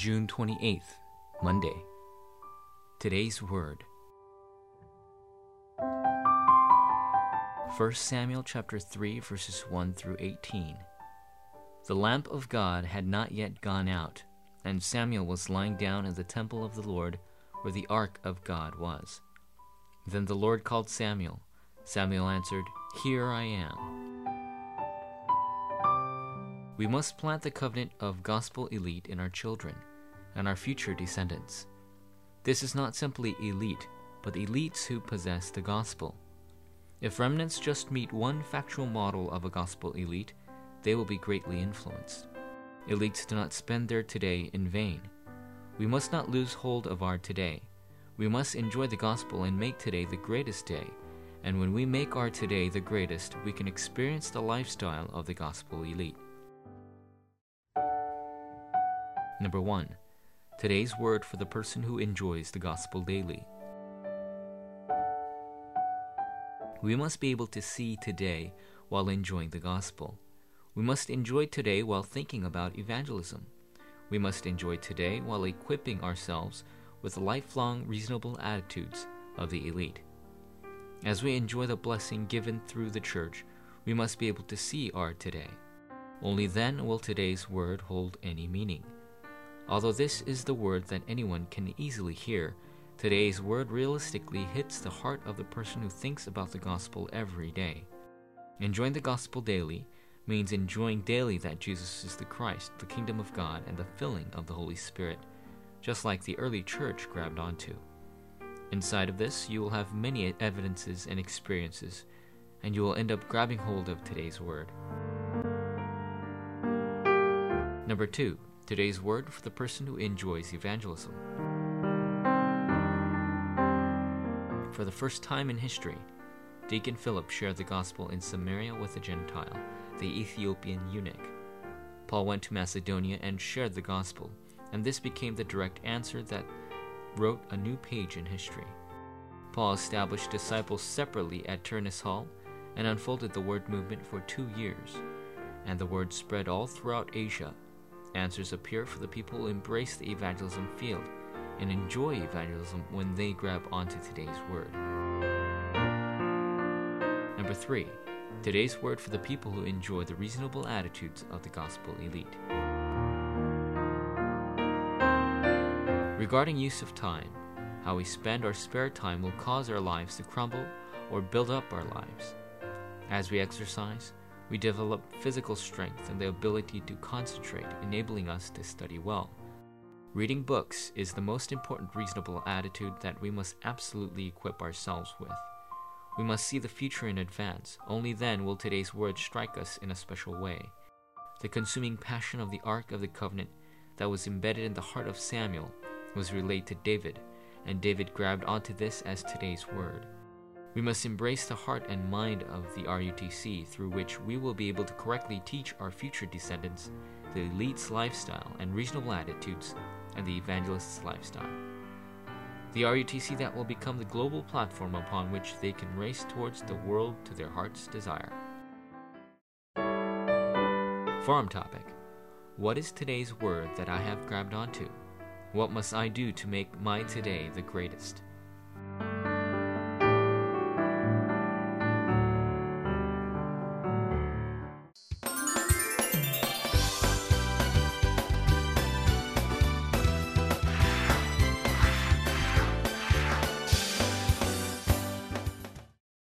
June 28th, Monday. Today's Word. 1 Samuel chapter 3 verses 1 through 18. The lamp of God had not yet gone out, and Samuel was lying down in the temple of the Lord where the ark of God was. Then the Lord called Samuel. Samuel answered, Here I am. We must plant the covenant of gospel elite in our children and our future descendants. This is not simply elite, but elites who possess the gospel. If remnants just meet one factual model of a gospel elite, they will be greatly influenced. Elites do not spend their today in vain. We must not lose hold of our today. We must enjoy the gospel and make today the greatest day. And when we make our today the greatest, we can experience the lifestyle of the gospel elite. Number 1. Today's word for the person who enjoys the gospel daily. We must be able to see today while enjoying the gospel. We must enjoy today while thinking about evangelism. We must enjoy today while equipping ourselves with lifelong reasonable attitudes of the elite. As we enjoy the blessing given through the church, we must be able to see our today. Only then will today's word hold any meaning. Although this is the word that anyone can easily hear, today's word realistically hits the heart of the person who thinks about the gospel every day. Enjoying the gospel daily means enjoying daily that Jesus is the Christ, the kingdom of God, and the filling of the Holy Spirit just like the early church grabbed onto. Inside of this, you will have many evidences and experiences, and you will end up grabbing hold of today's word. Number two, today's word for the person who enjoys evangelism. For the first time in history, Deacon Philip shared the gospel in Samaria with a Gentile, the Ethiopian eunuch. Paul went to Macedonia and shared the gospel, and this became the direct answer that wrote a new page in history. Paul established disciples separately at Tyrannus Hall and unfolded the word movement for two years, and the word spread all throughout Asia. Answers appear for the people who embrace the evangelism field and enjoy evangelism when they grab onto today's word. Number three, today's word for the people who enjoy the reasonable attitudes of the gospel elite. Regarding use of time, how we spend our spare time will cause our lives to crumble or build up our lives. As we exercise, we develop physical strength and the ability to concentrate, enabling us to study well. Reading books is the most important reasonable attitude that we must absolutely equip ourselves with. We must see the future in advance. Only then will today's words strike us in a special way. The consuming passion of the Ark of the Covenant that was embedded in the heart of Samuel was relayed to David, and David grabbed onto this as today's word. We must embrace the heart and mind of the RUTC through which we will be able to correctly teach our future descendants the elite's lifestyle and reasonable attitudes and the evangelist's lifestyle. The RUTC that will become the global platform upon which they can race towards the world to their heart's desire. Forum topic What is today's word that I have grabbed onto? What must I do to make my today the greatest?